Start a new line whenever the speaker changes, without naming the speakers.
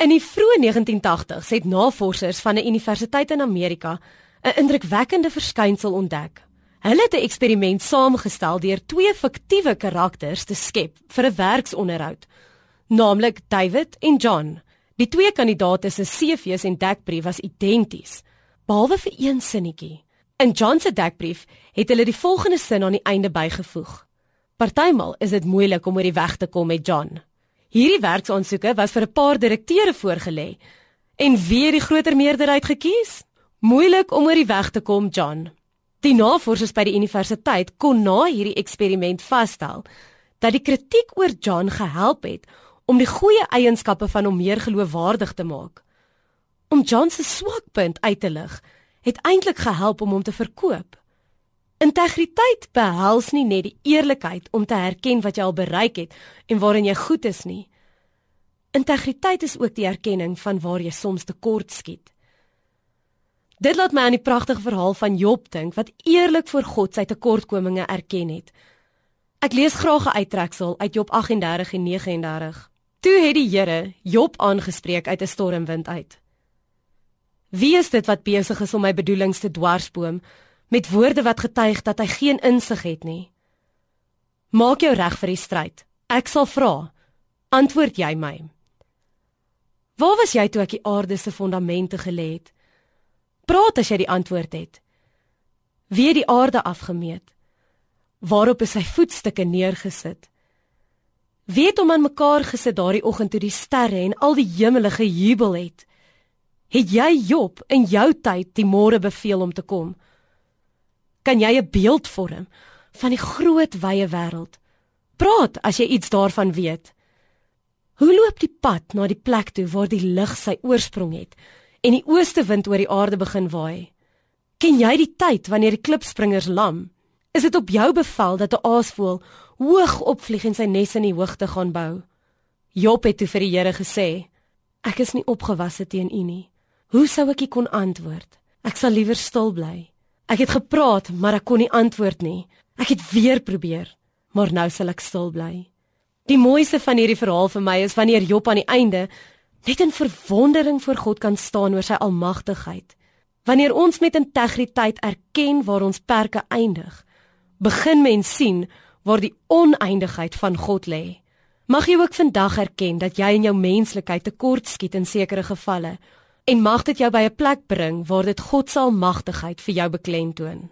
In die vroeë 1980s het navorsers van 'n universiteit in Amerika 'n indrukwekkende verskynsel ontdek. Hulle het 'n eksperiment saamgestel deur twee fiktiewe karakters te skep vir 'n werksonderhoud, naamlik David en John. Die twee kandidaate se CV's en dekbrief was identies, behalwe vir een sinnetjie. In John se dekbrief het hulle die volgende sin aan die einde bygevoeg: Partymal is dit moeilik om oor die weg te kom met John. Hierdie werksaansoeke was vir 'n paar direkteure voorgelê. En wie het die groter meerderheid gekies? Moeilik om oor die weg te kom, John. Die navorsers by die universiteit kon na hierdie eksperiment vasstel dat die kritiek oor John gehelp het om die goeie eienskappe van hom meer geloofwaardig te maak. Om John se swakpunt uit te lig, het eintlik gehelp om hom te verkoop. Integriteit behels nie net die eerlikheid om te erken wat jy al bereik het en waarin jy goed is nie. Integriteit is ook die erkenning van waar jy soms tekort skiet. Dit laat my aan die pragtige verhaal van Job dink wat eerlik voor God sy tekortkominge erken het. Ek lees graag 'n uittreksel uit Job 38 en 39. Toe het die Here Job aangespreek uit 'n stormwind uit. Wie is dit wat besig is om my bedoelings te dwarsboom? Met woorde wat getuig dat hy geen insig het nie. Maak jou reg vir die stryd. Ek sal vra. Antwoord jy my. Waar was jy toe ek die aarde se fondamente gelê het? Praat as jy die antwoord het. Wie het die aarde afgemeet? Waarop is sy voetstukke neergesit? Wie het hom aan mekaar gesit daardie oggend toe die sterre en al die hemele gejubel het? Het jy Job in jou tyd die môre beveel om te kom? Kan jy 'n beeld vorm van die groot wye wêreld. Praat as jy iets daarvan weet. Hoe loop die pad na die plek toe waar die lig sy oorsprong het en die ooste wind oor die aarde begin waai? Ken jy die tyd wanneer die klipspringers lam? Is dit op jou bevel dat 'n aasvoël hoog opvlieg en sy nes in die hoogte gaan bou? Job het toe vir die Here gesê: Ek is nie opgewasse teen U nie. Hoe sou ek U kon antwoord? Ek sal liewer stil bly. Ek het gepraat, maar ek kon nie antwoord nie. Ek het weer probeer, maar nou sal ek stil bly. Die mooiste van hierdie verhaal vir my is wanneer Job aan die einde net in verwondering voor God kan staan oor sy almagtigheid. Wanneer ons met integriteit erken waar ons perke eindig, begin mens sien waar die oneindigheid van God lê. Mag jy ook vandag erken dat jy in jou menslikheid tekortskiet in sekere gevalle en mag dit jou by 'n plek bring waar dit God se almagtigheid vir jou beklemtoon.